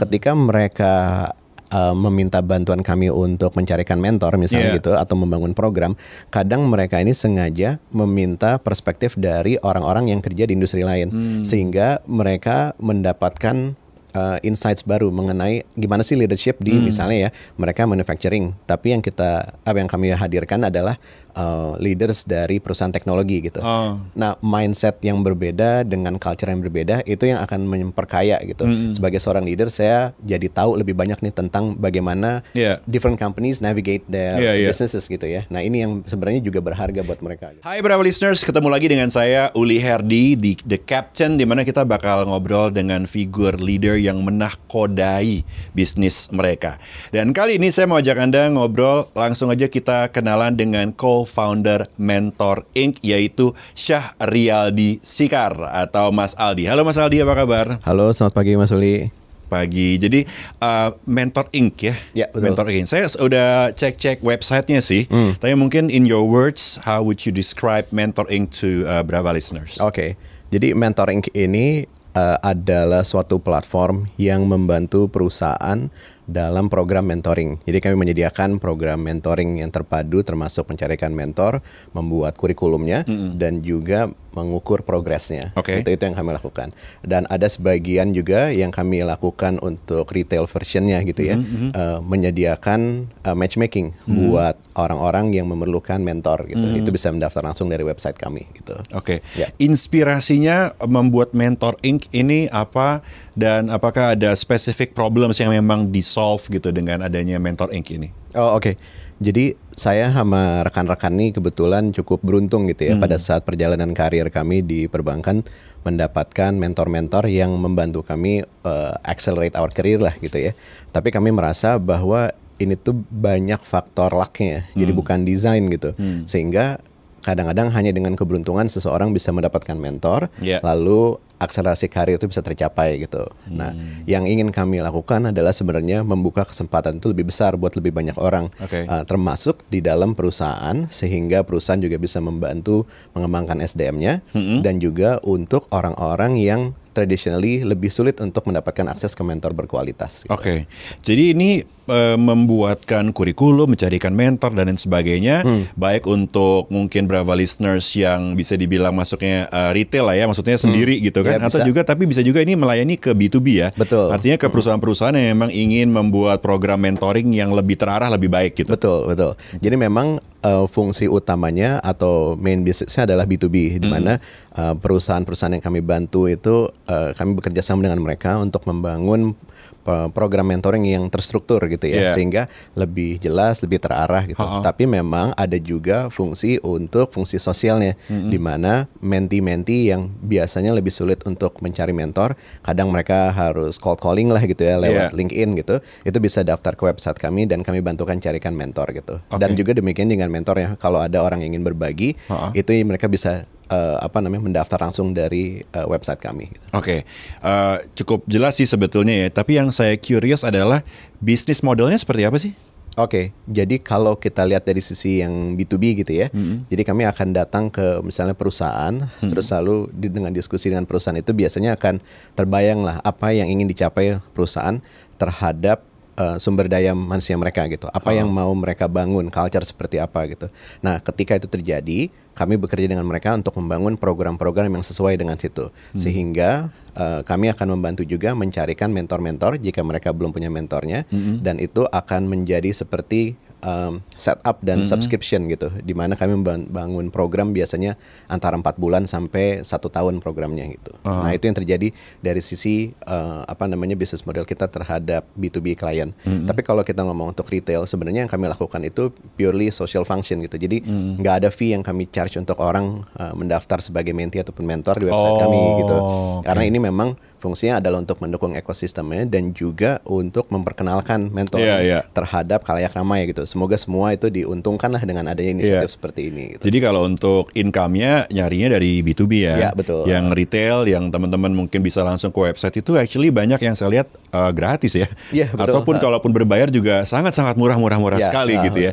ketika mereka uh, meminta bantuan kami untuk mencarikan mentor misalnya Yeah. gitu atau membangun program, kadang mereka ini sengaja meminta perspektif dari orang-orang yang kerja di industri lain. Sehingga mereka mendapatkan uh, insights baru mengenai gimana sih leadership di misalnya ya mereka manufacturing, tapi yang kita apa yang kami hadirkan adalah uh, leaders dari perusahaan teknologi gitu. Oh. Nah, mindset yang berbeda dengan culture yang berbeda itu yang akan memperkaya gitu. Sebagai seorang leader, saya jadi tahu lebih banyak nih tentang bagaimana Yeah. different companies navigate their Yeah, yeah. businesses gitu ya. Nah, ini yang sebenarnya juga berharga buat mereka. gitu. Hai Bravo listeners, ketemu lagi dengan saya Uli Herdi di The Captain di mana kita bakal ngobrol dengan figur leader yang menahkodai bisnis mereka. Dan kali ini saya mau ajak Anda ngobrol langsung aja kita kenalan dengan co-founder Mentor Inc yaitu Syah Rialdi Sikar atau Mas Aldi. Halo Mas Aldi, apa kabar? Halo, selamat pagi Mas Uli. Pagi. Jadi uh, Mentor Inc ya. Ya, betul. Mentor Inc. Saya udah cek-cek websitenya sih. Hmm. Tapi mungkin in your words, how would you describe Mentor Inc to uh, Brava listeners? Oke. Jadi mentoring ini uh, adalah suatu platform yang membantu perusahaan dalam program mentoring. Jadi kami menyediakan program mentoring yang terpadu termasuk mencarikan mentor, membuat kurikulumnya dan juga mengukur progresnya. Oke. Itu itu yang kami lakukan. Dan ada sebagian juga yang kami lakukan untuk retail versionnya gitu ya, Uh, menyediakan uh, matchmaking buat orang-orang yang memerlukan mentor gitu. Itu bisa mendaftar langsung dari website kami gitu. Oke. Ya. Inspirasinya membuat Mentor Inc ini apa dan apakah ada specific problems yang memang di-solve gitu dengan adanya Mentor Inc ini? Oh oke. Jadi saya sama rekan-rekan nih kebetulan cukup beruntung gitu ya pada saat perjalanan karir kami di perbankan mendapatkan mentor-mentor yang membantu kami uh, accelerate our career lah gitu ya. Tapi kami merasa bahwa ini tuh banyak faktor lucknya, jadi bukan desain gitu. Sehingga kadang-kadang hanya dengan keberuntungan seseorang bisa mendapatkan mentor, Yeah. lalu akselerasi karir itu bisa tercapai gitu. Nah, yang ingin kami lakukan adalah sebenarnya membuka kesempatan itu lebih besar buat lebih banyak orang, Oke. Uh, termasuk di dalam perusahaan sehingga perusahaan juga bisa membantu mengembangkan SDM-nya dan juga untuk orang-orang yang traditionally lebih sulit untuk mendapatkan akses ke mentor berkualitas. gitu. Oke. Jadi ini eh, membuatkan kurikulum, mencarikan mentor dan lain sebagainya, Hmm. baik untuk mungkin Brava listeners yang bisa dibilang masuknya eh, retail lah ya, maksudnya sendiri gitu kan, Ya, atau bisa. juga tapi bisa juga ini melayani ke B2B ya. Betul. Artinya ke perusahaan-perusahaan yang memang ingin membuat program mentoring yang lebih terarah, lebih baik gitu. Betul, betul. Jadi memang uh, fungsi utamanya atau main businessnya adalah B2B, di mana uh, perusahaan-perusahaan yang kami bantu itu uh, kami bekerja sama dengan mereka untuk membangun uh, program mentoring yang terstruktur gitu ya, Yeah. sehingga lebih jelas, lebih terarah gitu. Ha-ha. Tapi memang ada juga fungsi untuk fungsi sosialnya, di mana menti-menti yang biasanya lebih sulit untuk mencari mentor, kadang mereka harus cold calling lah gitu ya lewat Yeah. LinkedIn gitu, itu bisa daftar ke website kami dan kami bantukan carikan mentor gitu. Oke. Dan juga demikian dengan mentor ya, kalau ada orang yang ingin berbagi, Ha-ha. itu mereka bisa eh, apa namanya mendaftar langsung dari eh, website kami. Gitu. Oke, Eh, cukup jelas sih sebetulnya ya. Tapi yang saya curious adalah bisnis modelnya seperti apa sih? Oke, jadi kalau kita lihat dari sisi yang B2B gitu ya, jadi kami akan datang ke misalnya perusahaan, terus lalu di- dengan diskusi dengan perusahaan itu biasanya akan terbayang lah apa yang ingin dicapai perusahaan terhadap sumber daya manusia mereka gitu, apa yang mau mereka bangun, culture seperti apa gitu. Nah, ketika itu terjadi, kami bekerja dengan mereka untuk membangun program-program yang sesuai dengan situ, sehingga eh, kami akan membantu juga mencarikan mentor-mentor jika mereka belum punya mentornya, dan itu akan menjadi seperti um, setup dan subscription gitu, di mana kami memban- bangun program biasanya antara empat bulan sampai satu tahun programnya gitu. Nah itu yang terjadi dari sisi uh, apa namanya bisnis model kita terhadap B2B klien. Tapi kalau kita ngomong untuk retail, sebenarnya yang kami lakukan itu purely social function gitu. Jadi nggak ada fee yang kami charge untuk orang uh, mendaftar sebagai mentee ataupun mentor di website Oh, kami gitu. oke. Karena ini memang fungsinya adalah untuk mendukung ekosistemnya dan juga untuk memperkenalkan mentor Iya, iya. terhadap kalayak ramai gitu. Semoga semua itu diuntungkan lah dengan adanya inisiatif Iya. seperti ini. Gitu. Jadi kalau untuk income-nya nyarinya dari B2B ya. Ya, betul. Yang retail yang teman-teman mungkin bisa langsung ke website itu actually banyak yang saya lihat uh, gratis ya. Iya, betul. Ataupun Ha. kalaupun berbayar juga sangat-sangat murah-murah-murah Ya, sekali ya. gitu ya.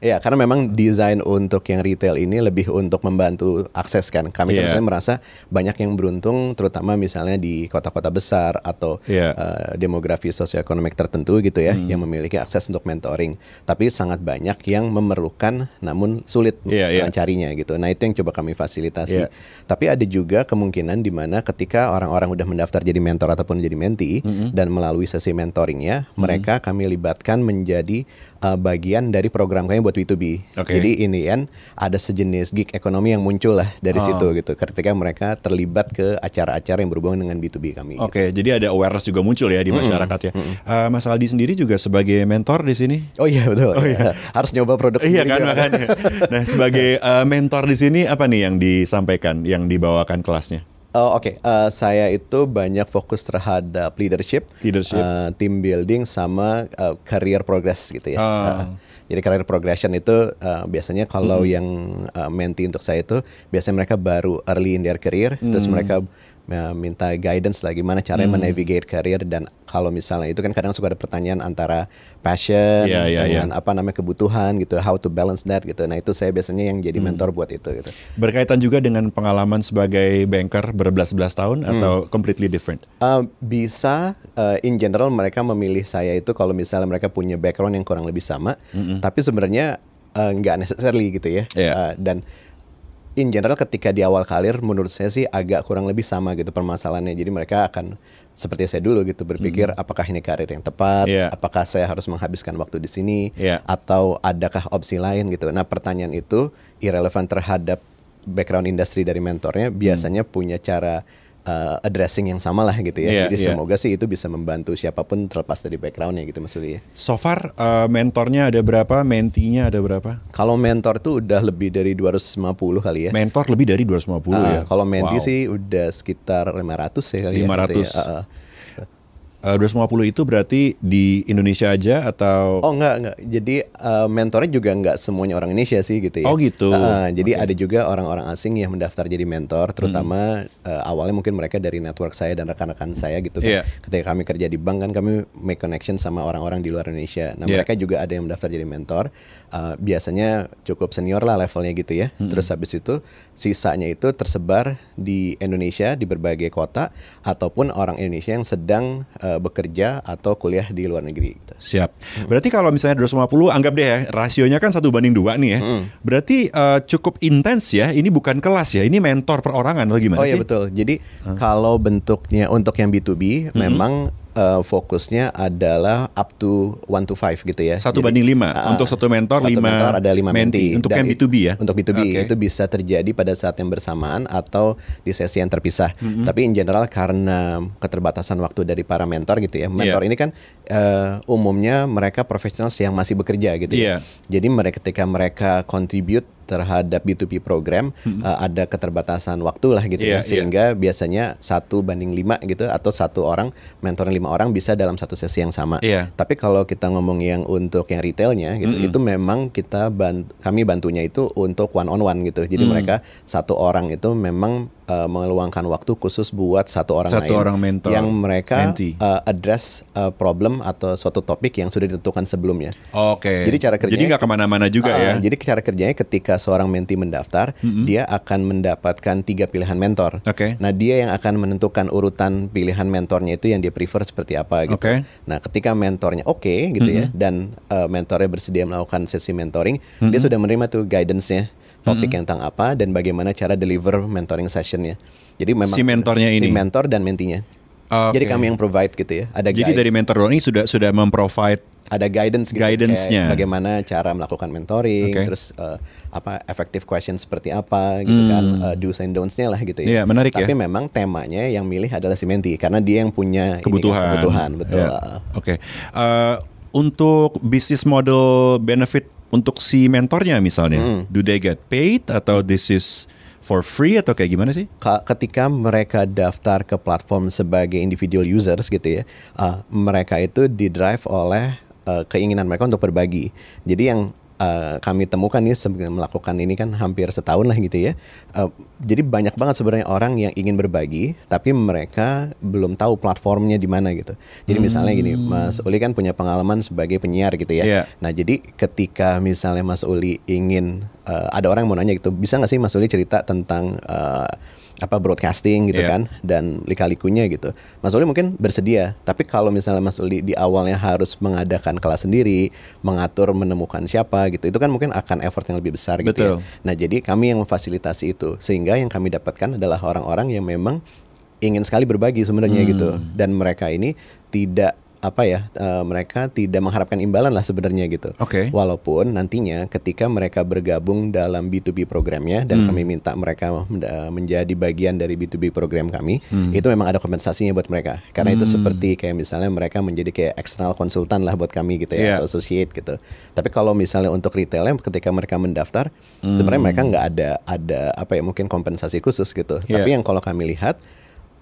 Ya, karena memang desain untuk yang retail ini lebih untuk membantu akses kan. Kami yeah. merasa banyak yang beruntung, terutama misalnya di kota-kota besar atau Iya. uh, demografi sosioekonomik tertentu gitu ya, Hmm. yang memiliki akses untuk mentoring. Tapi sangat banyak yang memerlukan, namun sulit Iya, iya. mencarinya gitu. Nah itu yang coba kami fasilitasi. Iya. Tapi ada juga kemungkinan di mana ketika orang-orang udah mendaftar jadi mentor ataupun jadi mentee Hmm. dan melalui sesi mentoringnya, mereka kami libatkan menjadi uh, bagian dari program kami buat B2B. Oke. Jadi ini kan ada sejenis gig ekonomi yang muncul lah dari Oh. situ gitu. Ketika mereka terlibat ke acara-acara yang berhubungan dengan B2B kami. Oke, jadi ada awareness juga muncul ya di masyarakat ya. Eh, Mas Aldi sendiri juga sebagai mentor di sini. Oh iya betul. Harus nyoba produk Iya kan juga. makanya. Nah sebagai eh, mentor di sini apa nih yang disampaikan, yang dibawakan kelasnya? Oh, Oke, Eh, saya itu banyak fokus terhadap leadership, Leadership. eh, team building, sama eh, career progress gitu ya. Ah. Eh, jadi career progression itu eh, biasanya kalau yang eh, mentee untuk saya itu biasanya mereka baru early in their career, terus Mm. mereka eh, minta guidance lah gimana caranya menavigate career dan kalau misalnya itu kan kadang suka ada pertanyaan antara passion Iya, iya, dengan apa namanya kebutuhan gitu, how to balance that gitu. Nah itu saya biasanya yang jadi mentor buat itu gitu. Berkaitan juga dengan pengalaman sebagai banker berbelas-belas tahun atau completely different? Uh, bisa uh, in general mereka memilih saya itu kalau misalnya mereka punya background yang kurang lebih sama, tapi sebenarnya uh, nggak necessarily gitu ya. Iya. Uh, dan in general ketika di awal karir menurut saya sih agak kurang lebih sama gitu permasalahannya. Jadi mereka akan seperti saya dulu gitu berpikir apakah ini karir yang tepat, Iya. apakah saya harus menghabiskan waktu di sini, Iya. atau adakah opsi lain gitu. Nah pertanyaan itu irrelevant terhadap background industri dari mentornya biasanya punya cara uh, addressing yang sama lah gitu ya. Iya, Jadi iya. semoga sih itu bisa membantu siapa pun terlepas dari backgroundnya gitu maksudnya. So far eh, mentornya ada berapa, mentinya ada berapa? Kalau mentor tuh udah lebih dari 250 kali ya. Mentor lebih dari 250 Uh, ya. Kalau mentee Wow. sih udah sekitar 500 ya kali ya. 500. gitu ya. Uh, uh. Eh, 250 itu berarti di Indonesia aja atau Oh enggak enggak. Jadi uh, mentornya juga enggak semuanya orang Indonesia sih gitu ya. Oh, gitu. Uh, jadi ada juga orang-orang asing yang mendaftar jadi mentor, terutama uh, awalnya mungkin mereka dari network saya dan rekan-rekan saya gitu kan. Ketika kami kerja di bank kan kami make connection sama orang-orang di luar Indonesia. Nah Iya. mereka juga ada yang mendaftar jadi mentor. Uh, biasanya cukup senior lah levelnya gitu ya. Terus habis itu sisanya itu tersebar di Indonesia di berbagai kota ataupun orang Indonesia yang sedang uh, bekerja atau kuliah di luar negeri. Gitu. Siap. Berarti kalau misalnya 250 anggap deh ya, rasionya kan satu banding dua nih ya. Berarti eh, cukup intens ya. Ini bukan kelas ya, ini mentor perorangan atau gimana Oh iya sih? betul. Jadi kalau bentuknya untuk yang B2B memang uh, fokusnya adalah up to one to five gitu ya. Satu Jadi, banding lima. uh, Untuk satu mentor, satu lima mentor ada lima mentee. mentee. Untuk Dan yang i- B2B ya? Untuk B2B Oke. itu bisa terjadi pada saat yang bersamaan atau di sesi yang terpisah. Tapi in general karena keterbatasan waktu dari para mentor gitu ya. Mentor Iya. ini kan uh, umumnya mereka profesional yang masih bekerja gitu Iya. ya. Jadi mereka ketika mereka contribute terhadap B2B program uh, ada keterbatasan waktu lah gitu Iya, ya sehingga biasanya satu banding lima gitu atau satu orang mentoring lima orang bisa dalam satu sesi yang sama. Iya. Tapi kalau kita ngomong yang untuk yang retailnya gitu itu memang kita bantu, kami bantunya itu untuk one on one gitu. Jadi Mm. mereka satu orang itu memang uh, meluangkan waktu khusus buat satu orang Satu lain orang mentor, yang mereka uh, address uh, problem atau suatu topik yang sudah ditentukan sebelumnya. Oke. Jadi cara kerjanya- Jadi nggak ke mana-mana juga Ah, ya. Jadi cara kerjanya ketika seorang mentee mendaftar, dia akan mendapatkan tiga pilihan mentor. Oke. Nah dia yang akan menentukan urutan pilihan mentornya itu yang dia prefer seperti apa gitu. Oke. Nah ketika mentornya oke gitu ya dan uh, mentornya bersedia melakukan sesi mentoring, dia sudah menerima tuh guidance-nya topik yang tentang apa dan bagaimana cara deliver mentoring sessionnya. Jadi memang Si mentornya si ini? mentor dan mentinya. Oke. Jadi kami yang provide gitu ya. Ada Jadi guides dari mentor ini sudah sudah memprovide ada guidance gitu Guidance-nya. bagaimana cara melakukan mentoring Oke. terus eh, apa effective question seperti apa gitu kan eh, do's and don'ts-nya lah gitu Hmm. Iya, ya. menarik ya. Tapi memang temanya yang milih adalah si mentee karena dia yang punya ini kan, kebutuhan. kebutuhan betul. Ya. Oke. Eh, untuk bisnis model benefit untuk si mentornya misalnya, Hmm. do they get paid atau this is for free atau kayak gimana sih? Ka- ketika mereka daftar ke platform sebagai individual users gitu ya, uh, mereka itu didrive oleh uh, keinginan mereka untuk berbagi. Jadi yang uh, kami temukan nih sebelum melakukan ini kan hampir setahun lah gitu ya. Uh, jadi banyak banget sebenarnya orang yang ingin berbagi, tapi mereka belum tahu platformnya di mana gitu. Jadi hmm. misalnya gini, Mas Uli kan punya pengalaman sebagai penyiar gitu ya. Yeah. Nah jadi ketika misalnya Mas Uli ingin uh, ada orang mau nanya gitu, bisa nggak sih Mas Uli cerita tentang uh, apa broadcasting gitu yeah. kan dan lika-likunya gitu. Mas Uli mungkin bersedia, tapi kalau misalnya Mas Uli di awalnya harus mengadakan kelas sendiri, mengatur menemukan siapa gitu, itu kan mungkin akan effort yang lebih besar gitu ya. Nah, jadi kami yang memfasilitasi itu sehingga yang kami dapatkan adalah orang-orang yang memang ingin sekali berbagi sebenarnya hmm. gitu dan mereka ini tidak apa ya uh, mereka tidak mengharapkan imbalan lah sebenarnya gitu. Oke. Okay. Walaupun nantinya ketika mereka bergabung dalam B2B programnya dan hmm. kami minta mereka menjadi bagian dari B2B program kami, hmm. itu memang ada kompensasinya buat mereka. Karena hmm. itu seperti kayak misalnya mereka menjadi kayak eksternal konsultan lah buat kami gitu ya, yeah. associate gitu. Tapi kalau misalnya untuk retailnya ketika mereka mendaftar, hmm. sebenarnya mereka nggak ada ada apa ya mungkin kompensasi khusus gitu. Yeah. Tapi yang kalau kami lihat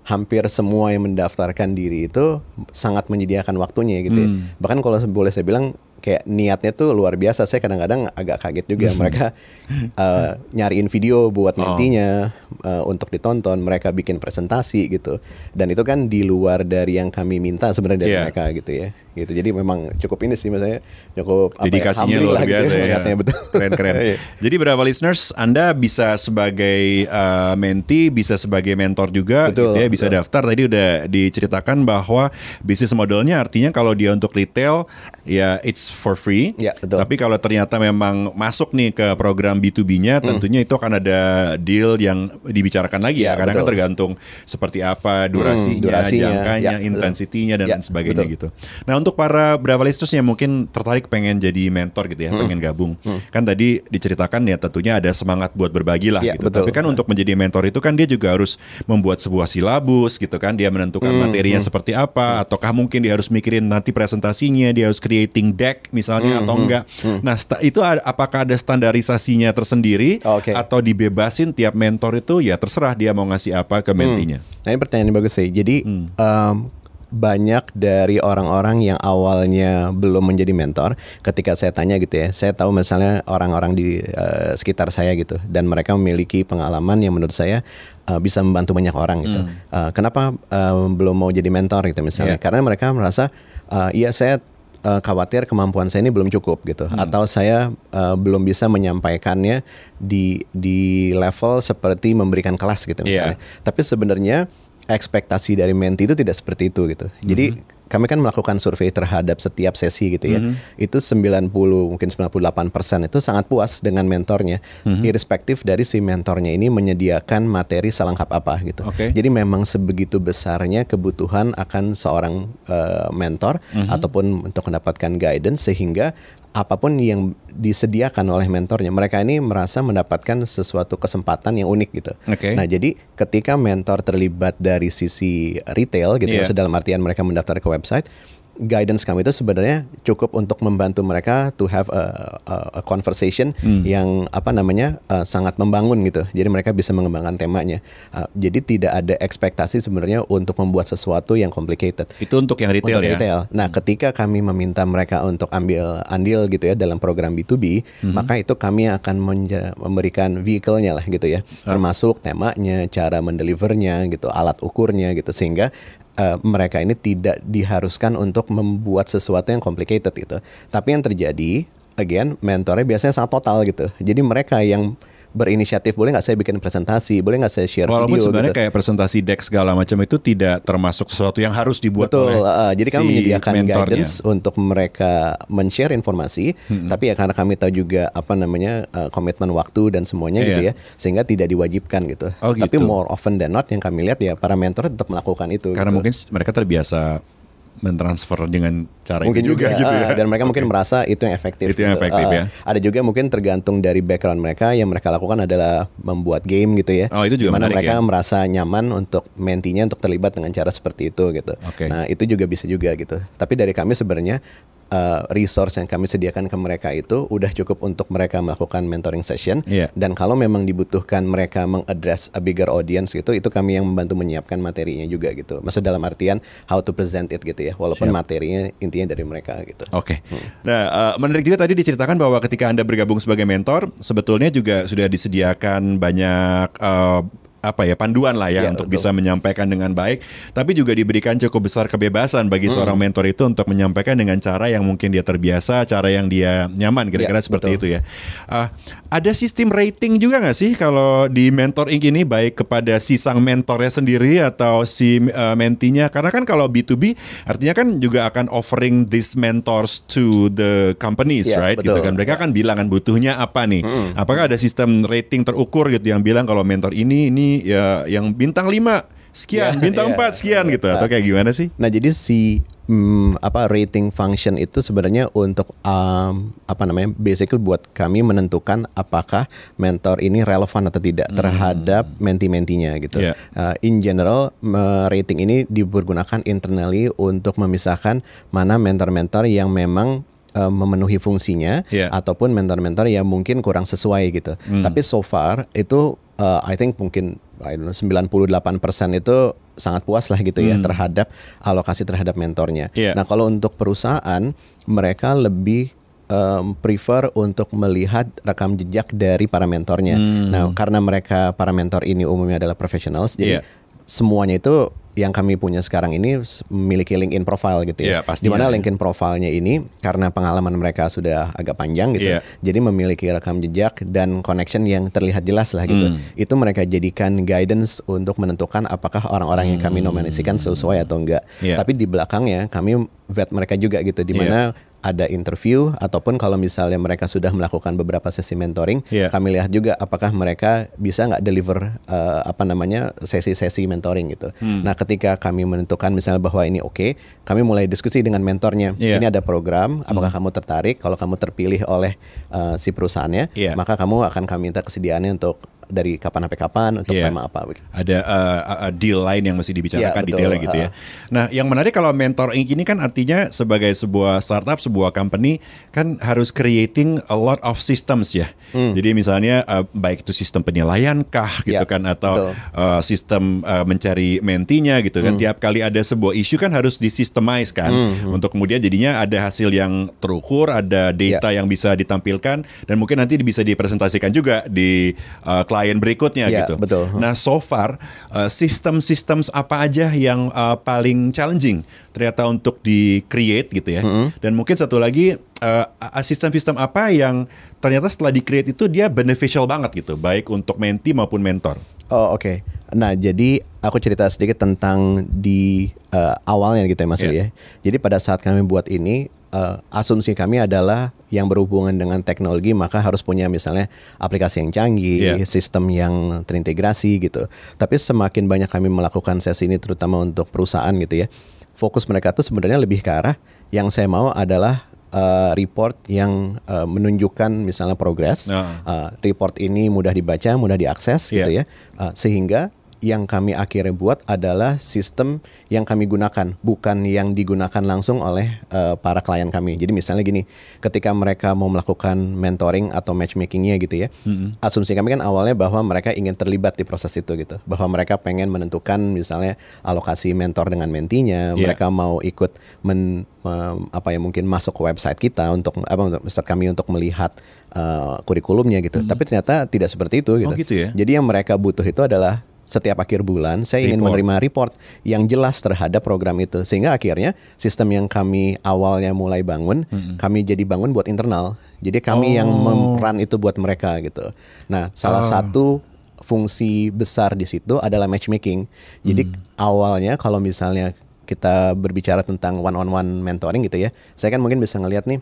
hampir semua yang mendaftarkan diri itu sangat menyediakan waktunya gitu ya. Hmm. Bahkan kalau boleh saya bilang kayak niatnya tuh luar biasa. Saya kadang-kadang agak kaget juga mereka uh, nyariin video buat mentinya oh. uh, untuk ditonton. Mereka bikin presentasi gitu. Dan itu kan di luar dari yang kami minta sebenarnya dari yeah. mereka gitu ya gitu. Jadi memang cukup ini sih maksudnya cukup dedikasinya ya, luar biasa gitu, ya. ya. betul. Keren keren. Iya. Jadi berapa listeners Anda bisa sebagai uh, menti, bisa sebagai mentor juga betul, gitu ya, bisa betul. daftar. Tadi udah diceritakan bahwa bisnis modelnya artinya kalau dia untuk retail ya it's for free. Ya, betul. Tapi kalau ternyata memang masuk nih ke program B2B-nya hmm. tentunya itu akan ada deal yang dibicarakan lagi ya, ya karena kan tergantung seperti apa durasinya, hmm, durasinya jangkanya, ya, intensitinya dan ya, sebagainya betul. gitu. Nah, untuk untuk para Brava listeners yang mungkin tertarik pengen jadi mentor gitu ya, hmm. pengen gabung. Hmm. Kan tadi diceritakan ya tentunya ada semangat buat berbagi lah ya, gitu. Betul. Tapi kan untuk menjadi mentor itu kan dia juga harus membuat sebuah silabus gitu kan, dia menentukan hmm. materinya hmm. seperti apa hmm. ataukah mungkin dia harus mikirin nanti presentasinya, dia harus creating deck misalnya hmm. atau hmm, enggak. Hmm. Nah, itu apakah ada standarisasinya tersendiri oh, okay. atau dibebasin tiap mentor itu ya terserah dia mau ngasih apa ke mentinya. Hmm. Nah, ini pertanyaan yang bagus sih. Jadi hmm. um, banyak dari orang-orang yang awalnya belum menjadi mentor ketika saya tanya gitu ya saya tahu misalnya orang-orang di uh, sekitar saya gitu dan mereka memiliki pengalaman yang menurut saya uh, bisa membantu banyak orang gitu hmm. uh, kenapa uh, belum mau jadi mentor gitu misalnya yeah. karena mereka merasa uh, iya saya uh, khawatir kemampuan saya ini belum cukup gitu hmm. atau saya uh, belum bisa menyampaikannya di di level seperti memberikan kelas gitu misalnya yeah. tapi sebenarnya ekspektasi dari menti itu tidak seperti itu gitu. Mm-hmm. Jadi mhm. kami kan melakukan survei terhadap setiap sesi gitu ya. Mm-hmm. Itu 90 mungkin 98% itu sangat puas dengan mentornya. Mm-hmm. Irrespektif dari si mentornya ini menyediakan materi selengkap apa gitu. Okay. Jadi memang sebegitu besarnya kebutuhan akan seorang uh, mentor mm-hmm. ataupun untuk mendapatkan guidance sehingga apa pun yang disediakan oleh mentornya, mereka ini merasa mendapatkan sesuatu kesempatan yang unik gitu. Okay. Nah, jadi ketika mentor terlibat dari sisi retail gitu, yeah. dalam artian mereka mendaftar ke website, guidance kami itu sebenarnya cukup untuk membantu mereka to have a, a, a conversation hmm. yang apa namanya uh, sangat membangun gitu. Jadi mereka bisa mengembangkan temanya. Uh, jadi tidak ada ekspektasi sebenarnya untuk membuat sesuatu yang complicated. Itu untuk yang retail untuk ya. Retail. Nah, ketika kami meminta mereka untuk ambil andil gitu ya dalam program B2B, hmm. maka itu kami akan memberikan vehicle-nya lah gitu ya. Hmm. Termasuk temanya, cara mendelivernya gitu, alat ukurnya gitu sehingga uh, mereka ini tidak diharuskan untuk membuat sesuatu yang complicated gitu. Tapi yang terjadi, again, mentornya biasanya sangat total gitu. Jadi mereka yang berinisiatif boleh nggak saya bikin presentasi boleh nggak saya share walaupun video sebenarnya gitu. kayak presentasi deck segala macam itu tidak termasuk sesuatu yang harus dibuat betul oleh uh, jadi kami si menyediakan mentornya. guidance untuk mereka men-share informasi hmm. tapi ya karena kami tahu juga apa namanya uh, komitmen waktu dan semuanya yeah. gitu iya. ya sehingga tidak diwajibkan gitu. Oh, gitu tapi more often than not yang kami lihat ya para mentor tetap melakukan itu karena gitu. mungkin mereka terbiasa mentransfer dengan cara mungkin itu juga, juga gitu ya. Ah, dan mereka okay. mungkin merasa itu yang efektif. Itu yang gitu. efektif uh, ya. Ada juga mungkin tergantung dari background mereka yang mereka lakukan adalah membuat game gitu ya. Oh, itu juga Di mana mereka ya? merasa nyaman untuk mentinya untuk terlibat dengan cara seperti itu gitu. Okay. Nah, itu juga bisa juga gitu. Tapi dari kami sebenarnya uh, resource yang kami sediakan ke mereka itu udah cukup untuk mereka melakukan mentoring session Iya. dan kalau memang dibutuhkan mereka mengaddress a bigger audience gitu itu kami yang membantu menyiapkan materinya juga gitu maksud dalam artian how to present it gitu ya walaupun Siap. materinya intinya dari mereka gitu Oke. Nah, eh, menarik juga tadi diceritakan bahwa ketika Anda bergabung sebagai mentor, sebetulnya juga sudah disediakan banyak eh, apa ya panduan lah ya Ya, untuk betul. bisa menyampaikan dengan baik, tapi juga diberikan cukup besar kebebasan bagi seorang mentor itu untuk menyampaikan dengan cara yang mungkin dia terbiasa, cara yang dia nyaman, kira-kira Ya, seperti betul. itu ya. Ah, ada sistem rating juga nggak sih kalau di mentor Inc ini baik kepada si sang mentornya sendiri atau si uh, mentinya? Karena kan kalau B2B artinya kan juga akan offering these mentors to the companies, Ya, right? Gitu betul. kan. Mereka kan bilang kan butuhnya apa nih? Apakah ada sistem rating terukur gitu yang bilang kalau mentor ini ini ya yang bintang 5 sekian, Ya, bintang ya. 4 sekian gitu atau kayak gimana sih? Nah, jadi si hmm, apa rating function itu sebenarnya untuk um, apa namanya? basically buat kami menentukan apakah mentor ini relevan atau tidak terhadap menti-mentinya gitu. Yeah. Uh, in general, me- rating ini dipergunakan internally untuk memisahkan mana mentor-mentor yang memang uh, memenuhi fungsinya Yeah. ataupun mentor-mentor yang mungkin kurang sesuai gitu. Tapi so far itu uh, I think mungkin I don't know 98% itu sangat puas lah gitu ya terhadap alokasi terhadap mentornya. Iya. Nah, kalau untuk perusahaan mereka lebih um, prefer untuk melihat rekam jejak dari para mentornya. Nah, karena mereka para mentor ini umumnya adalah professionals, jadi Iya. Semuanya itu yang kami punya sekarang ini memiliki LinkedIn profile gitu Iya, ya. pastinya. Di mana LinkedIn profilnya ini karena pengalaman mereka sudah agak panjang gitu, Iya. jadi memiliki rekam jejak dan connection yang terlihat jelas lah gitu. Hmm. Itu mereka jadikan guidance untuk menentukan apakah orang-orang yang kami nominasikan sesuai atau enggak. Hmm. Iya. Tapi di belakangnya kami vet mereka juga gitu, di mana ada interview ataupun kalau misalnya mereka sudah melakukan beberapa sesi mentoring, Iya. kami lihat juga apakah mereka bisa nggak deliver eh, apa namanya sesi-sesi mentoring gitu. Hmm. Nah, ketika kami menentukan misalnya bahwa ini oke, kami mulai diskusi dengan mentornya. Iya. Ini ada program, apakah kamu tertarik? Kalau kamu terpilih oleh eh, si perusahaannya, Iya. maka kamu akan kami minta kesediaannya untuk dari kapan sampai kapan untuk Iya. tema apa. Ada uh, uh, deal lain yang mesti dibicarakan Ya, betul. detailnya gitu ya. Nah, yang menarik kalau mentor Inc ini kan artinya sebagai sebuah startup, sebuah company kan harus creating a lot of systems ya. Jadi misalnya uh, baik itu sistem penilaian kah gitu Hmm. Ya, kan atau betul. uh, sistem uh, mencari mentinya gitu kan. Hmm. Tiap kali ada sebuah isu kan harus disistemize kan Hmm, untuk kemudian jadinya ada hasil yang terukur, ada data Ya. yang bisa ditampilkan dan mungkin nanti bisa dipresentasikan juga di uh, klien berikutnya Ya, gitu. betul. Nah, so far uh, sistem-sistem apa aja yang uh, paling challenging ternyata untuk di create gitu ya. Dan mungkin satu lagi uh, uh, sistem-sistem apa yang ternyata setelah di create itu dia beneficial banget gitu, baik untuk menti maupun mentor. Oh oke. Nah jadi aku cerita sedikit tentang di eh, awalnya gitu ya Mas. Uli ya. Jadi pada saat kami buat ini eh, asumsi kami adalah yang berhubungan dengan teknologi maka harus punya misalnya aplikasi yang canggih, Iya. sistem yang terintegrasi gitu. Tapi semakin banyak kami melakukan sesi ini terutama untuk perusahaan gitu ya. Fokus mereka tuh sebenarnya lebih ke arah yang saya mau adalah eh, report yang eh, menunjukkan misalnya progres. Ah. Uh, report ini mudah dibaca, mudah diakses gitu Iya. ya. Uh, sehingga yang kami akhirnya buat adalah sistem yang kami gunakan, bukan yang digunakan langsung oleh uh, para klien kami. Jadi misalnya gini, ketika mereka mau melakukan mentoring atau matchmakingnya gitu ya, asumsi kami kan awalnya bahwa mereka ingin terlibat di proses itu gitu, bahwa mereka pengen menentukan misalnya alokasi mentor dengan mentinya, Iya. mereka mau ikut men, apa ya mungkin masuk ke website kita untuk apa untuk website kami untuk melihat uh, kurikulumnya gitu. Tapi ternyata tidak seperti itu gitu. Oh, gitu ya? Jadi yang mereka butuh itu adalah setiap akhir bulan saya ingin Report. menerima report yang jelas terhadap program itu. Sehingga akhirnya sistem yang kami awalnya mulai bangun kami jadi bangun buat internal. Jadi kami yang Oh. memeran itu buat mereka gitu. Nah salah satu fungsi besar di situ adalah matchmaking. Jadi awalnya kalau misalnya kita berbicara tentang one on one mentoring gitu ya saya kan mungkin bisa ngelihat nih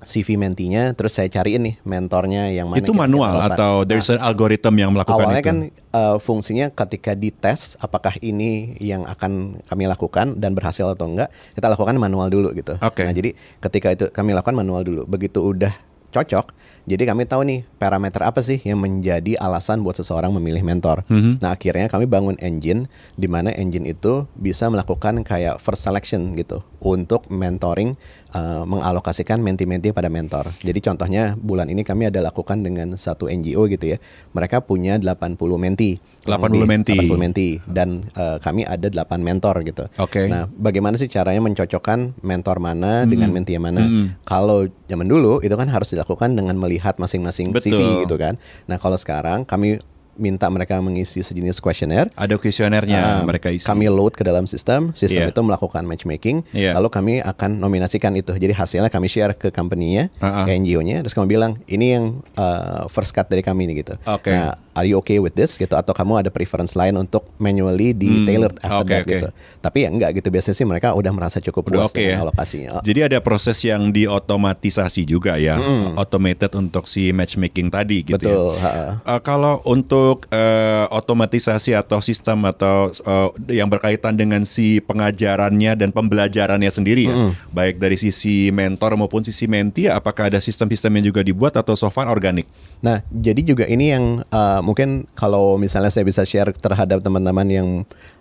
CV mentinya terus saya cariin nih mentornya yang mana itu manual relevan. atau there's an algorithm yang melakukan Awalnya itu? kan uh, fungsinya ketika dites apakah ini yang akan kami lakukan dan berhasil atau enggak, kita lakukan manual dulu gitu. Oke. Nah, jadi ketika itu kami lakukan manual dulu. Begitu udah cocok. Jadi kami tahu nih parameter apa sih yang menjadi alasan buat seseorang memilih mentor. Nah akhirnya kami bangun engine di mana engine itu bisa melakukan kayak first selection gitu untuk mentoring uh, mengalokasikan menti-menti pada mentor. Jadi contohnya bulan ini kami ada lakukan dengan satu NGO gitu ya. Mereka punya 80 menti. 80 menti. 80 menti dan uh, kami ada 8 mentor gitu. Oke. Nah, bagaimana sih caranya mencocokkan mentor mana dengan menti yang mana? Kalau zaman dulu itu kan harus dilakukan dengan melihat masing-masing Betul. CV gitu kan. Nah, kalau sekarang kami minta mereka mengisi sejenis kuesioner Ada kuesionernya Um, mereka isi. Kami load ke dalam sistem, sistem Iya. itu melakukan matchmaking, Iya. lalu kami akan nominasikan itu. Jadi hasilnya kami share ke company-nya, Uh-uh. ke NGO-nya, terus kami bilang ini yang uh, first cut dari kami nih gitu. Oke. Nah, are you okay with this gitu atau kamu ada preference lain untuk manually di tailored after Hmm, oke, that oke. gitu. Tapi ya enggak gitu biasanya sih mereka udah merasa cukup Udah puas oke ya. dengan alokasinya. Oh, Jadi ada proses yang diotomatisasi juga ya, automated untuk si matchmaking tadi gitu Betul, ya. Eh, kalau untuk eh, otomatisasi atau sistem atau eh, yang berkaitan dengan si pengajarannya dan pembelajarannya sendiri ya, baik dari sisi mentor maupun sisi menti, apakah ada sistem-sistem yang juga dibuat atau so far organik? Nah, jadi juga ini yang uh, mungkin kalau misalnya saya bisa share terhadap teman-teman yang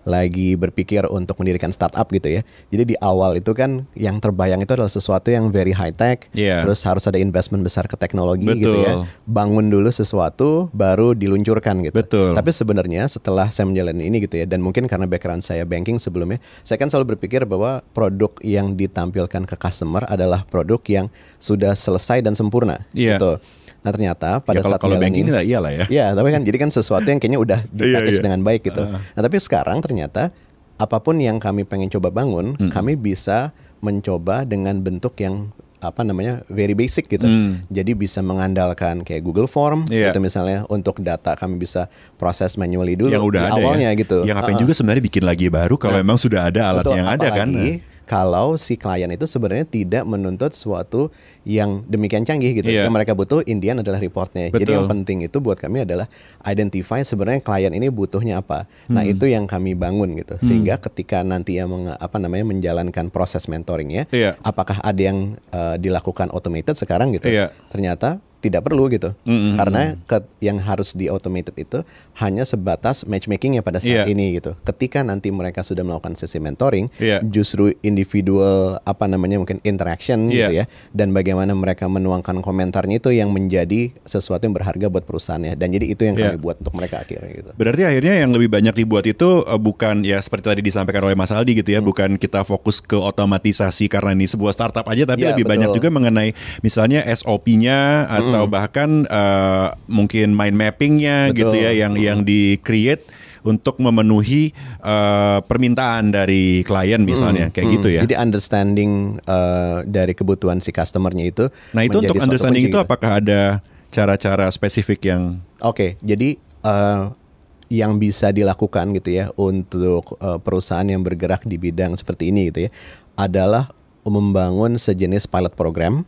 lagi berpikir untuk mendirikan startup gitu ya. Jadi di awal itu kan yang terbayang itu adalah sesuatu yang very high tech, Iya. terus harus ada investment besar ke teknologi gitu Betul. ya. Bangun dulu sesuatu baru diluncurkan gitu. Betul. Tapi sebenarnya setelah saya menjalani ini gitu ya dan mungkin karena background saya banking sebelumnya, saya kan selalu berpikir bahwa produk yang ditampilkan ke customer adalah produk yang sudah selesai dan sempurna Iya. gitu. Nah ternyata pada Ya, kalau saat kalau banking ini- lah iyalah ya. Iya, tapi kan jadi kan sesuatu yang kayaknya udah di package iya. dengan baik gitu. Nah, tapi sekarang ternyata apa pun yang kami pengen coba bangun, kami bisa mencoba dengan bentuk yang apa namanya very basic gitu. Jadi bisa mengandalkan kayak Google Form Iya. gitu misalnya untuk data kami bisa proses manually dulu yang udah di ada awalnya ya. gitu. Yang ngapain Uh-uh. juga sebenarnya bikin lagi baru kalau memang sudah ada alat Betul, yang ada kan. Kalau si klien itu sebenarnya tidak menuntut suatu yang demikian canggih gitu. Iya. Yang mereka butuh Indian adalah reportnya. Jadi Betul. yang penting itu buat kami adalah identify sebenarnya klien ini butuhnya apa. Nah Hmm. itu yang kami bangun gitu. Sehingga ketika nanti yang meng- apa namanya menjalankan proses mentoringnya, Iya. apakah ada yang eh, dilakukan automated sekarang gitu? Iya. Ternyata tidak perlu gitu. Mm-mm. Karena ke, yang harus di automated itu hanya sebatas matchmakingnya pada saat Iya. ini gitu. Ketika nanti mereka sudah melakukan sesi mentoring, Iya. justru individual apa namanya mungkin interaction gitu Iya. ya dan bagaimana mereka menuangkan komentarnya itu yang menjadi sesuatu yang berharga buat perusahaannya dan jadi itu yang kami buat untuk mereka akhirnya gitu. Berarti akhirnya yang lebih banyak dibuat itu eh, bukan ya seperti tadi disampaikan oleh Mas Aldi gitu ya, bukan kita fokus ke otomatisasi karena ini sebuah startup aja, tapi Ya, lebih betul. banyak juga mengenai misalnya SOP-nya atau bahkan eh, mungkin mind mapping-nya gitu Betul. ya, yang yang di create untuk memenuhi eh, permintaan dari klien misalnya kayak gitu ya. Jadi understanding uh, dari kebutuhan si customernya itu Nah itu untuk understanding itu gitu. apakah ada cara-cara spesifik yang Oke, jadi eh, yang bisa dilakukan gitu ya untuk eh, perusahaan yang bergerak di bidang seperti ini gitu ya adalah membangun sejenis pilot program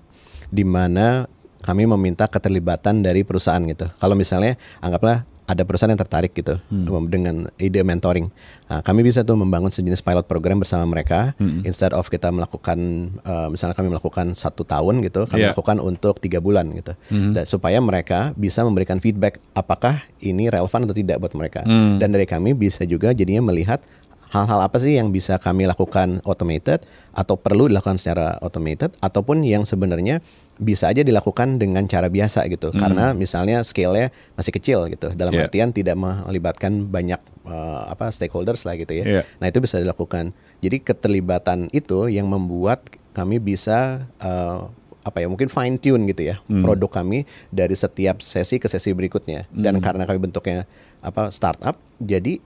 di mana kami meminta keterlibatan dari perusahaan gitu. Kalau misalnya anggaplah ada perusahaan yang tertarik gitu dengan ide mentoring. Nah, kami bisa tuh membangun sejenis pilot program bersama mereka. Instead of kita melakukan, eh, misalnya kami melakukan satu tahun gitu, kami Iya. lakukan untuk tiga bulan gitu. Dan supaya mereka bisa memberikan feedback apakah ini relevan atau tidak buat mereka. Dan dari kami bisa juga jadinya melihat hal-hal apa sih yang bisa kami lakukan automated atau perlu dilakukan secara automated ataupun yang sebenarnya bisa aja dilakukan dengan cara biasa gitu karena misalnya scale-nya masih kecil gitu dalam Yeah. artian tidak melibatkan banyak eh, apa stakeholders lah gitu ya. Yeah. Nah itu bisa dilakukan. Jadi keterlibatan itu yang membuat kami bisa eh, apa ya mungkin fine tune gitu ya produk kami dari setiap sesi ke sesi berikutnya. Dan karena kami bentuknya apa startup, jadi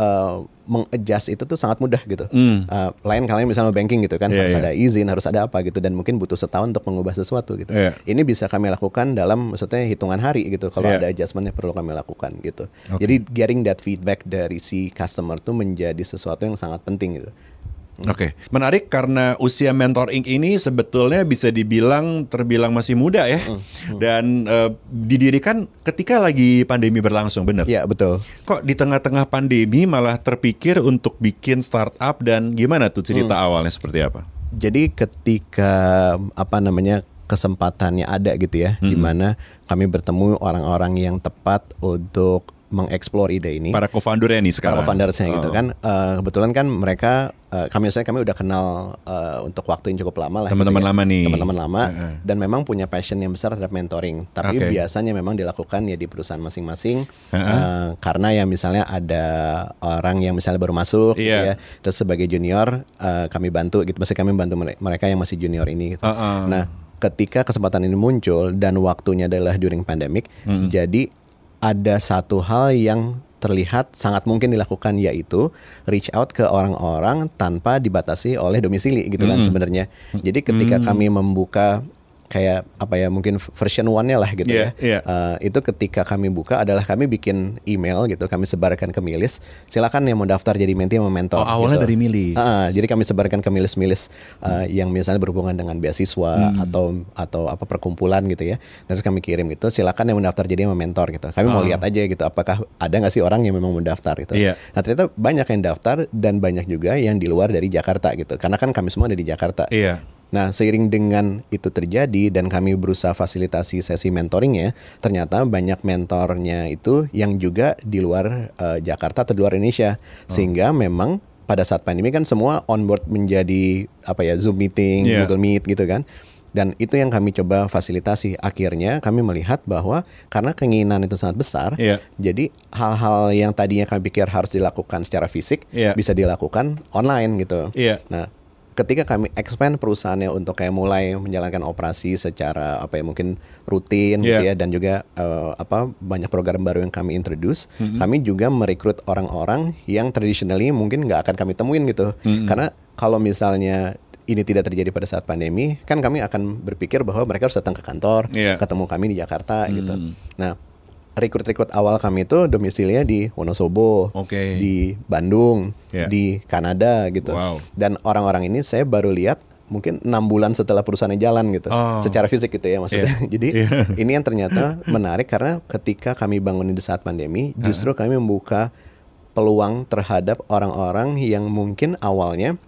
eh, mengadjust itu tuh sangat mudah gitu. Eh, lain kalian misalnya banking gitu kan Iya, harus iya. ada izin, harus ada apa gitu dan mungkin butuh setahun untuk mengubah sesuatu gitu. Iya. Ini bisa kami lakukan dalam maksudnya hitungan hari gitu kalau Iya. ada adjustment yang perlu kami lakukan gitu. Jadi getting that feedback dari si customer tuh menjadi sesuatu yang sangat penting gitu. Oke, menarik karena usia Mentor Inc ini sebetulnya bisa dibilang terbilang masih muda ya, dan eh, didirikan ketika lagi pandemi berlangsung, bener? Iya betul. Kok di tengah-tengah pandemi malah terpikir untuk bikin startup dan gimana tuh cerita awalnya seperti apa? Jadi ketika apa namanya kesempatannya ada gitu ya, di mana kami bertemu orang-orang yang tepat untuk mengeksplor ide ini. Para co-foundernya nih Para sekarang. co-foundersnya gitu Oh. kan, Eh, kebetulan kan mereka eh, kami saya kami udah kenal eh, untuk waktu yang cukup lama lah. Teman-teman gitu ya. lama nih. Teman-teman lama Heeh. dan memang punya passion yang besar terhadap mentoring. Tapi Oke. biasanya memang dilakukan ya di perusahaan masing-masing eh, karena ya misalnya ada orang yang misalnya baru masuk, gitu Iya. ya. Terus sebagai junior eh, kami bantu gitu, masih kami bantu mere- mereka yang masih junior ini. Gitu. Heeh. Nah, ketika kesempatan ini muncul dan waktunya adalah during pandemic, jadi ada satu hal yang terlihat sangat mungkin dilakukan yaitu reach out ke orang-orang tanpa dibatasi oleh domisili gitu kan sebenarnya. Jadi ketika kami membuka kayak apa ya mungkin version one-nya lah gitu Iya, ya. iya. Eh, itu ketika kami buka adalah kami bikin email gitu, kami sebarkan ke milis. Silakan yang mau daftar jadi mentee sama mentor. Oh, awalnya gitu. dari milis. Ah, jadi kami sebarkan ke milis-milis uh, yang misalnya berhubungan dengan beasiswa Hmm. atau atau apa perkumpulan gitu ya. Terus kami kirim gitu, silakan yang mendaftar jadi mentor gitu. Kami mau lihat aja gitu, apakah ada nggak sih orang yang memang mendaftar gitu. Ah. Iya. Nah ternyata banyak yang daftar dan banyak juga yang di luar dari Jakarta gitu. Karena kan kami semua ada di Jakarta. Iya. Nah, seiring dengan itu terjadi dan kami berusaha fasilitasi sesi mentoringnya, ternyata banyak mentornya itu yang juga di luar eh, Jakarta atau di luar Indonesia, sehingga memang pada saat pandemi kan semua onboard menjadi apa ya Zoom meeting, Iya. Google Meet gitu kan. Dan itu yang kami coba fasilitasi. Akhirnya kami melihat bahwa karena keinginan itu sangat besar, Iya. jadi hal-hal yang tadinya kami pikir harus dilakukan secara fisik Iya. bisa dilakukan online gitu. Iya. Nah, ketika kami expand perusahaannya untuk kayak mulai menjalankan operasi secara apa ya mungkin rutin gitu Yeah. ya dan juga eh, apa banyak program baru yang kami introduce, Mm-hmm. kami juga merekrut orang-orang yang traditionally mungkin nggak akan kami temuin gitu. Mm-hmm. Karena kalau misalnya ini tidak terjadi pada saat pandemi, kan kami akan berpikir bahwa mereka harus datang ke kantor, Yeah. ketemu kami di Jakarta gitu. Mm. Nah, rekrut-rekrut awal kami itu domisilinya di Wonosobo, Oke. di Bandung, Yeah. di Kanada gitu. Wow. Dan orang-orang ini saya baru lihat mungkin enam bulan setelah perusahaannya jalan gitu, Oh. secara fisik gitu ya maksudnya. Iya. Jadi Iya. ini yang ternyata menarik karena ketika kami bangun di saat pandemi, justru kami membuka peluang terhadap orang-orang yang mungkin awalnya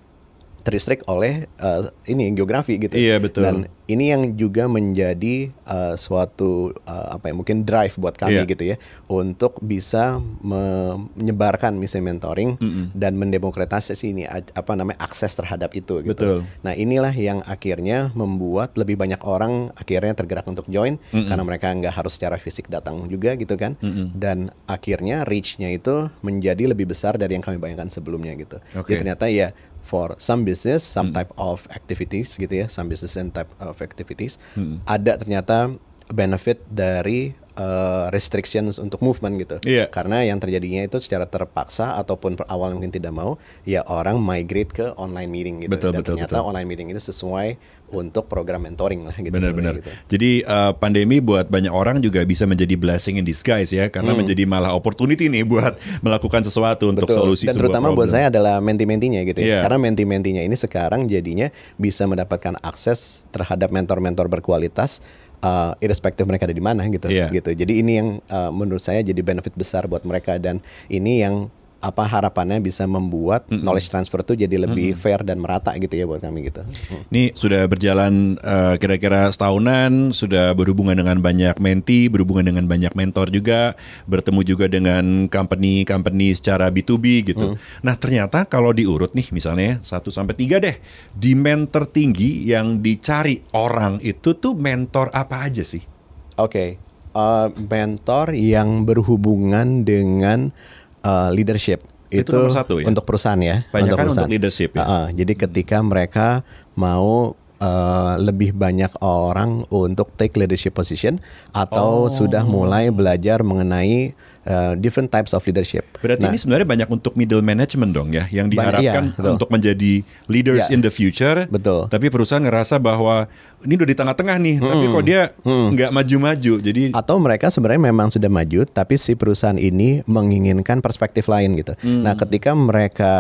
teristrik oleh eh, ini geografi gitu. Iya, betul. Dan ini yang juga menjadi eh, suatu eh, apa ya mungkin drive buat kami Iya. gitu ya untuk bisa me- menyebarkan misalnya mentoring dan mendemokratisasi ini apa namanya akses terhadap itu gitu. Betul. Nah, inilah yang akhirnya membuat lebih banyak orang akhirnya tergerak untuk join karena mereka nggak harus secara fisik datang juga gitu kan. Dan akhirnya reach-nya itu menjadi lebih besar dari yang kami bayangkan sebelumnya gitu. Oke. Jadi ternyata ya for some business, some type of activities gitu ya, some business and type of activities ada ternyata benefit dari uh, restrictions untuk movement gitu. Iya. Karena yang terjadinya itu secara terpaksa ataupun per awal mungkin tidak mau, ya orang migrate ke online meeting gitu. Betul, Dan betul, ternyata betul. online meeting itu sesuai untuk program mentoring lah gitu. Benar-benar. gitu. Jadi uh, pandemi buat banyak orang juga bisa menjadi blessing in disguise ya, karena menjadi malah opportunity nih buat melakukan sesuatu untuk Betul. solusi Dan terutama buat problem. saya adalah menti-mentinya gitu ya. Karena menti-mentinya ini sekarang jadinya bisa mendapatkan akses terhadap mentor-mentor berkualitas uh, irrespective mereka ada di mana gitu. Iya. gitu. Jadi ini yang uh, menurut saya jadi benefit besar buat mereka dan ini yang apa harapannya bisa membuat knowledge transfer itu jadi lebih fair dan merata gitu ya buat kami gitu. Mm. Ini sudah berjalan uh, kira-kira setahunan, sudah berhubungan dengan banyak menti, berhubungan dengan banyak mentor juga, bertemu juga dengan company-company secara B2B gitu. Nah, ternyata kalau diurut nih misalnya 1 sampai 3 deh, demand tertinggi yang dicari orang itu tuh mentor apa aja sih? Oke, uh, mentor yang berhubungan dengan uh, leadership Itu nomor satu ya? untuk perusahaan ya. Banyak kan perusahaan. untuk leadership ya? Uh-uh, jadi ketika mereka mau uh, lebih banyak orang untuk take leadership position atau Oh. sudah mulai belajar mengenai uh, different types of leadership. Berarti Nah, ini sebenarnya banyak untuk middle management dong ya, yang Banyak, diharapkan iya, betul. untuk menjadi leaders Iya. in the future. Betul. Tapi perusahaan ngerasa bahwa ini udah di tengah-tengah nih, tapi kok dia nggak maju-maju. Jadi atau mereka sebenarnya memang sudah maju tapi si perusahaan ini menginginkan perspektif lain gitu. Hmm. Nah, ketika mereka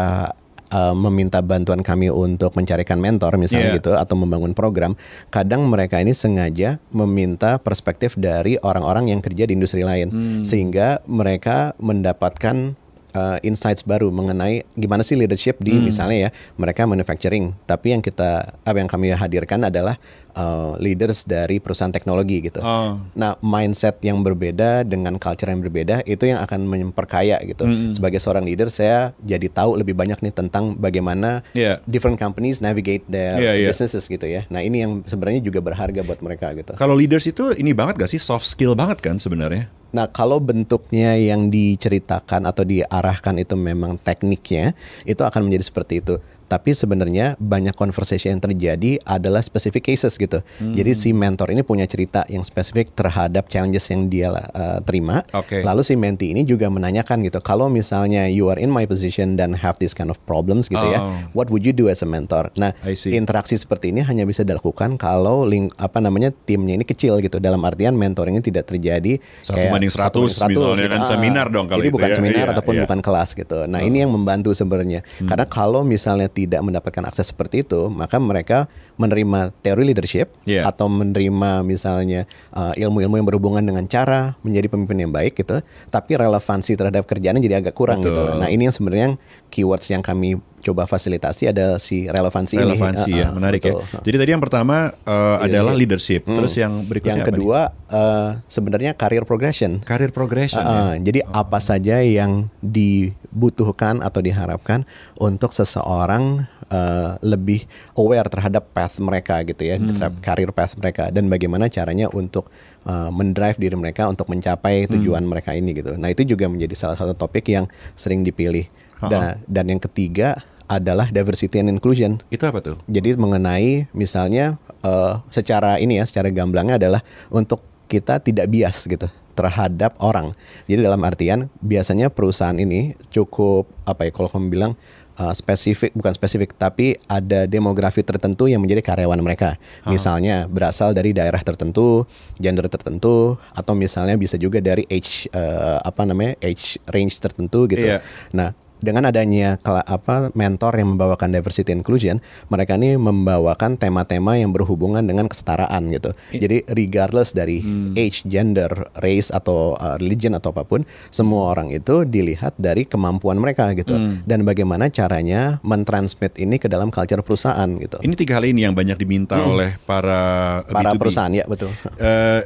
uh, meminta bantuan kami untuk mencarikan mentor misalnya Iya. gitu atau membangun program, kadang mereka ini sengaja meminta perspektif dari orang-orang yang kerja di industri lain Hmm. sehingga mereka mendapatkan uh, insights baru mengenai gimana sih leadership di Hmm. misalnya ya mereka manufacturing, tapi yang kita apa yang kami hadirkan adalah uh, leaders dari perusahaan teknologi gitu. Oh. Nah, mindset yang berbeda dengan culture yang berbeda itu yang akan memperkaya gitu. Hmm. Sebagai seorang leader saya jadi tahu lebih banyak nih tentang bagaimana Yeah. different companies navigate their Yeah, yeah. businesses gitu ya. Nah, ini yang sebenarnya juga berharga buat mereka gitu. Kalau leaders itu ini banget gak sih soft skill banget kan sebenarnya? Nah, kalau bentuknya yang diceritakan atau diarahkan itu memang tekniknya, itu akan menjadi seperti itu. Tapi sebenarnya banyak conversation yang terjadi adalah specific cases gitu. Hmm. Jadi si mentor ini punya cerita yang spesifik terhadap challenges yang dia uh, terima. Oke. Lalu si mentee ini juga menanyakan gitu, kalau misalnya you are in my position dan have this kind of problems gitu ya, Oh. what would you do as a mentor? Nah, interaksi seperti ini hanya bisa dilakukan kalau link apa namanya timnya ini kecil gitu. Dalam artian mentoringnya tidak terjadi Satu kayak banding 100 misalnya kan, seminar dong kalau Jadi itu bukan ya. seminar Iya, ataupun iya. bukan kelas gitu. Nah, ini yang membantu sebenarnya. Karena kalau misalnya tidak mendapatkan akses seperti itu, maka mereka menerima teori leadership Iya. atau menerima misalnya uh, ilmu-ilmu yang berhubungan dengan cara menjadi pemimpin yang baik gitu, tapi relevansi terhadap kerjaannya jadi agak kurang gitu. Betul. Nah, ini yang sebenarnya keywords yang kami coba fasilitasi ada si relevansi, ini. Relevansi Uh, ya, uh, menarik betul. ya. Jadi tadi yang pertama uh, adalah leadership, terus yang berikutnya Yang nih? kedua uh, sebenarnya career progression. Career progression. ya? Uh, jadi apa saja yang dibutuhkan atau diharapkan untuk seseorang uh, lebih aware terhadap path mereka gitu ya, terhadap career path mereka dan bagaimana caranya untuk uh, mendrive diri mereka untuk mencapai tujuan mereka ini gitu. Nah itu juga menjadi salah satu topik yang sering dipilih. Dan, dan yang ketiga adalah diversity and inclusion. Itu apa tuh? Jadi mengenai misalnya eh, secara ini ya, secara gamblangnya adalah untuk kita tidak bias gitu terhadap orang. Jadi dalam artian biasanya perusahaan ini cukup apa ya kalau kamu bilang eh, spesifik bukan spesifik tapi ada demografi tertentu yang menjadi karyawan mereka. Misalnya berasal dari daerah tertentu, gender tertentu atau misalnya bisa juga dari age eh, apa namanya age range tertentu gitu. Iya. Nah, dengan adanya apa mentor yang membawakan diversity inclusion, mereka ini membawakan tema-tema yang berhubungan dengan kesetaraan gitu. Jadi regardless dari age, gender, race atau uh, religion atau apa pun, semua orang itu dilihat dari kemampuan mereka gitu. Dan bagaimana caranya mentransmit ini ke dalam culture perusahaan gitu. Ini tiga hal ini yang banyak diminta oleh para Para B2B. perusahaan ya betul. Eh,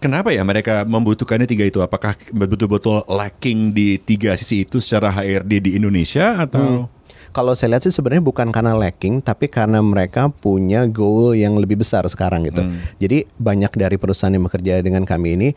kenapa ya mereka membutuhkannya tiga itu? Apakah betul-betul lacking di tiga sisi itu secara HRD di Indonesia atau? Kalau saya lihat sih sebenarnya bukan karena lacking, tapi karena mereka punya goal yang lebih besar sekarang gitu. Jadi banyak dari perusahaan yang bekerja dengan kami ini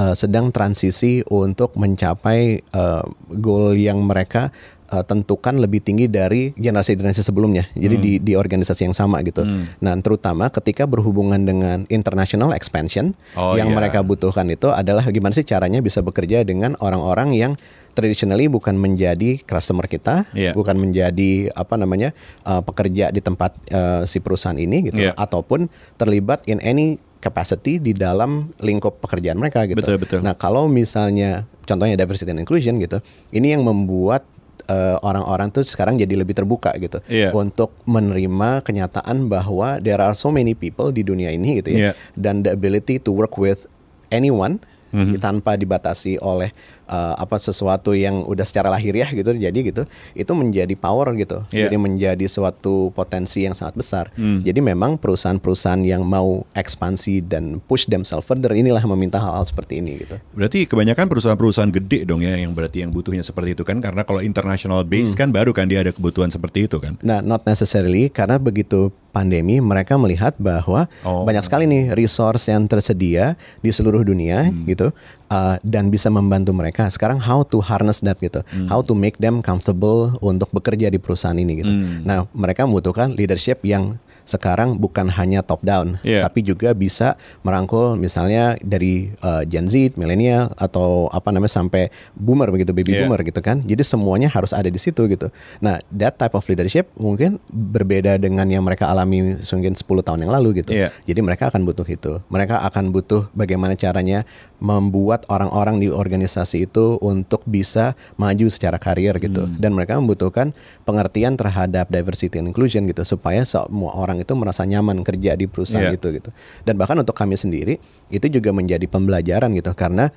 uh, sedang transisi untuk mencapai uh, goal yang mereka uh, tentukan lebih tinggi dari generasi-generasi sebelumnya. Jadi di di organisasi yang sama gitu. Nah, terutama ketika berhubungan dengan international expansion Oh, yang iya. mereka butuhkan itu adalah gimana sih caranya bisa bekerja dengan orang-orang yang traditionally bukan menjadi customer kita, Iya. bukan menjadi apa namanya uh, pekerja di tempat uh, si perusahaan ini gitu, Iya. ataupun terlibat in any capacity di dalam lingkup pekerjaan mereka gitu. Betul, betul. Nah kalau misalnya contohnya diversity and inclusion gitu, ini yang membuat uh, orang-orang tuh sekarang jadi lebih terbuka gitu Iya. untuk menerima kenyataan bahwa there are so many people di dunia ini gitu ya, dan the ability to work with anyone Mhm. tanpa dibatasi oleh uh, apa sesuatu yang udah secara lahiriah gitu jadi gitu itu menjadi power gitu Iya. jadi menjadi suatu potensi yang sangat besar Hmm. jadi memang perusahaan-perusahaan yang mau ekspansi dan push themselves further inilah meminta hal-hal seperti ini gitu Berarti kebanyakan perusahaan-perusahaan gede dong ya yang berarti yang butuhnya seperti itu kan karena kalau international base kan baru kan dia ada kebutuhan seperti itu kan. Nah, not necessarily karena begitu pandemi mereka melihat bahwa Oh. banyak sekali nih resource yang tersedia di seluruh dunia gitu uh, dan bisa membantu mereka. Sekarang how to harness that gitu, how to make them comfortable untuk bekerja di perusahaan ini gitu. Nah, mereka membutuhkan leadership yang sekarang bukan hanya top down, Iya. tapi juga bisa merangkul misalnya dari uh, Gen Z, milenial atau apa namanya sampai boomer begitu baby Iya. boomer gitu kan. Jadi semuanya harus ada di situ gitu. Nah, that type of leadership mungkin berbeda dengan yang mereka alami mungkin 10 tahun yang lalu gitu. Iya. Jadi mereka akan butuh itu. Mereka akan butuh bagaimana caranya membuat orang-orang di organisasi itu untuk bisa maju secara karir gitu. Hmm. Dan mereka membutuhkan pengertian terhadap diversity and inclusion gitu supaya semua orang itu merasa nyaman kerja di perusahaan Iya. itu gitu. Dan bahkan untuk kami sendiri itu juga menjadi pembelajaran gitu karena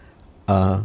uh,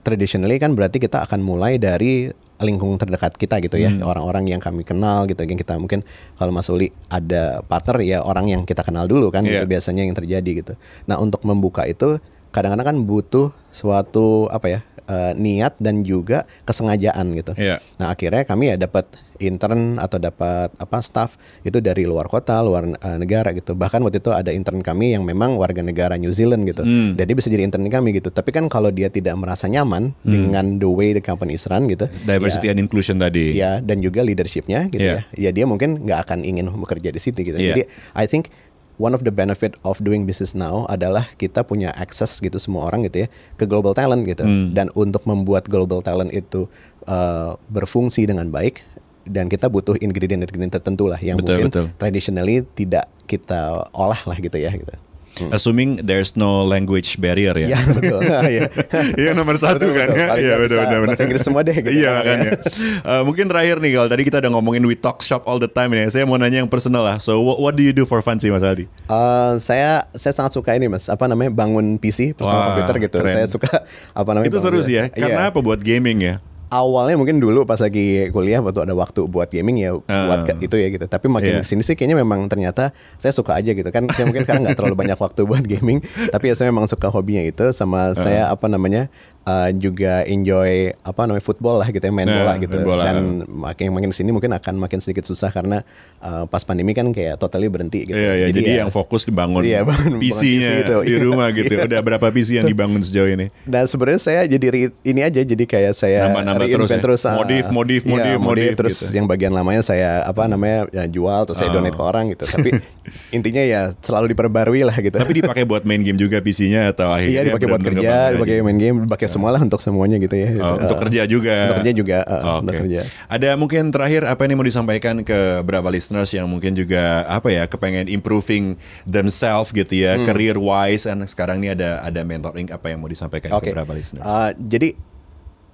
traditionally kan berarti kita akan mulai dari lingkungan terdekat kita gitu ya, orang-orang yang kami kenal gitu, yang kita mungkin kalau Mas Uli ada partner ya orang yang kita kenal dulu kan, Iya. gitu biasanya yang terjadi gitu. Nah untuk membuka itu kadang-kadang kan butuh suatu apa ya eh, niat dan juga kesengajaan gitu. Iya. Nah akhirnya kami ya dapat intern atau dapat apa staff itu dari luar kota, luar eh, negara gitu. Bahkan waktu itu ada intern kami yang memang warga negara New Zealand gitu. Hmm. Dan dia bisa jadi intern kami gitu. Tapi kan kalau dia tidak merasa nyaman dengan the way the company is run gitu. Hmm. Diversity ya, and inclusion tadi. Ya dan juga leadershipnya gitu Iya. ya. Ya dia mungkin nggak akan ingin bekerja di situ gitu. Iya. Jadi I think one of the benefit of doing business now adalah kita punya access gitu semua orang gitu ya ke global talent gitu. Hmm. Dan untuk membuat global talent itu uh, berfungsi dengan baik dan kita butuh ingredient-ingredient tertentu lah yang Betul, mungkin betul. traditionally tidak kita olah lah gitu ya gitu. Assuming there's no language barrier ya. Ya betul. Iya. Iya nomor satu Betul, kan betul. ya. Paling Iya betul betul. betul. Inggris semua deh, gitu Iya kan, makanya. Eh, mungkin terakhir nih kalau tadi kita udah ngomongin we talk shop all the time nih. Saya mau nanya yang personal lah. So what, what do you do for fun sih Mas Aldi? Uh, saya saya sangat suka ini mas apa namanya bangun PC personal Wah, komputer gitu keren. saya suka apa namanya Itu seru sih ya. Karena Iya. apa buat gaming ya? Awalnya mungkin dulu pas lagi kuliah waktu ada waktu buat gaming ya buat ke- itu ya gitu. Tapi makin Iya. ke sini sih kayaknya memang ternyata saya suka aja gitu. Kan saya mungkin sekarang nggak terlalu banyak waktu buat gaming tapi ya saya memang suka hobinya itu sama saya apa namanya uh, juga enjoy apa namanya football lah gitu ya main Nah, bola gitu main bola. dan makin makin sini mungkin akan makin sedikit susah karena uh, pas pandemi kan kayak totally berhenti gitu Iya, iya. Jadi, ya- yang fokus dibangun Iya, bangun- PC-nya PC itu. di rumah gitu. Iya. Udah berapa PC yang dibangun sejauh ini? Dan sebenarnya saya jadi re- ini aja jadi kayak saya Nambah-nambah terus ya? ah, Modif, modif, iya, modif, modif terus gitu. yang bagian lamanya saya apa namanya ya, jual terus saya Oh. donate ke orang gitu. Tapi intinya ya selalu diperbarui lah gitu. Tapi dipakai buat main game juga PC-nya atau akhirnya iya dipakai buat kerja, dipakai main game, dipakai semua lah untuk semuanya gitu ya. Oh, gitu. untuk Eh, kerja juga. Untuk kerja juga, eh, Oke. untuk kerja. Ada mungkin terakhir apa yang mau disampaikan ke beberapa listeners yang mungkin juga apa ya kepengen improving themselves gitu ya, Hmm. career wise dan sekarang ini ada ada mentoring apa yang mau disampaikan Oke. ke beberapa listeners? Uh, jadi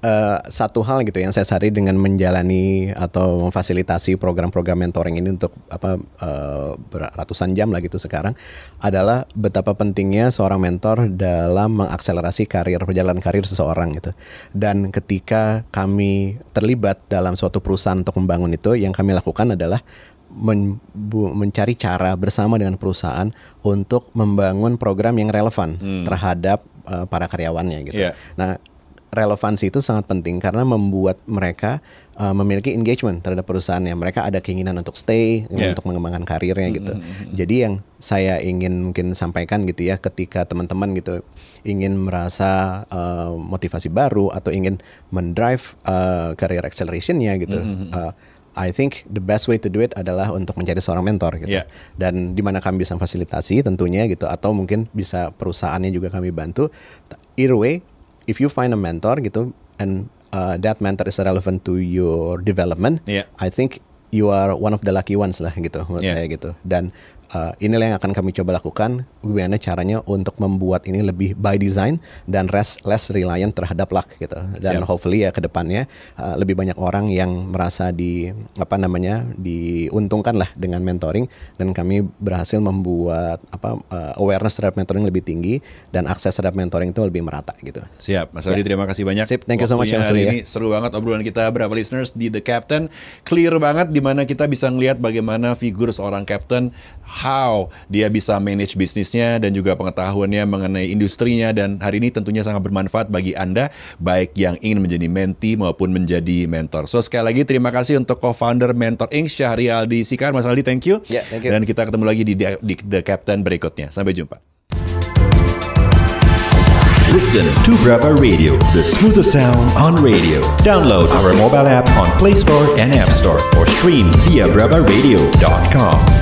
uh, satu hal gitu yang saya sadari dengan menjalani atau memfasilitasi program-program mentoring ini untuk apa uh, beratusan jam lah gitu sekarang adalah betapa pentingnya seorang mentor dalam mengakselerasi karir perjalanan karir seseorang gitu. Dan ketika kami terlibat dalam suatu perusahaan untuk membangun itu, yang kami lakukan adalah men- bu- mencari cara bersama dengan perusahaan untuk membangun program yang relevan terhadap uh, para karyawannya gitu. Iya. Nah, relevansi itu sangat penting karena membuat mereka uh, memiliki engagement terhadap perusahaannya. Mereka ada keinginan untuk stay, Yeah. untuk mengembangkan karirnya gitu. Jadi yang saya ingin mungkin sampaikan gitu ya, ketika teman-teman gitu ingin merasa uh, motivasi baru atau ingin mendrive uh, career accelerationnya gitu. uh, I think the best way to do it adalah untuk mencari seorang mentor gitu. Yeah. Dan di mana kami bisa fasilitasi tentunya gitu atau mungkin bisa perusahaannya juga kami bantu. Either way, if you find a mentor gitu and uh, that mentor is relevant to your development, Yeah. I think you are one of the lucky ones lah gitu menurut Yeah. saya gitu. Dan uh, inilah yang akan kami coba lakukan gimana caranya untuk membuat ini lebih by design dan less less reliant terhadap luck gitu. Dan Siap. hopefully ya ke depannya uh, lebih banyak orang yang merasa di apa namanya diuntungkan lah dengan mentoring dan kami berhasil membuat apa uh, awareness terhadap mentoring lebih tinggi dan akses terhadap mentoring itu lebih merata gitu. Siap, Mas Aldi terima kasih banyak. Sip, thank you so much, Mas hari ya. ini seru banget obrolan kita berapa listeners di The Captain. Clear banget di mana kita bisa ngelihat bagaimana figur seorang captain, how dia bisa manage bisnisnya dan juga pengetahuannya mengenai industrinya dan hari ini tentunya sangat bermanfaat bagi Anda baik yang ingin menjadi mentee maupun menjadi mentor. So sekali lagi terima kasih untuk co-founder Mentor Inc. Syahri Aldi Sikar. Mas Aldi thank you. Ya, thank you. Dan kita ketemu lagi di, di The Captain berikutnya. Sampai jumpa. Listen to Brava Radio, the smoothest sound on radio. Download our mobile app on Play Store and App Store or stream via bravaradio.com.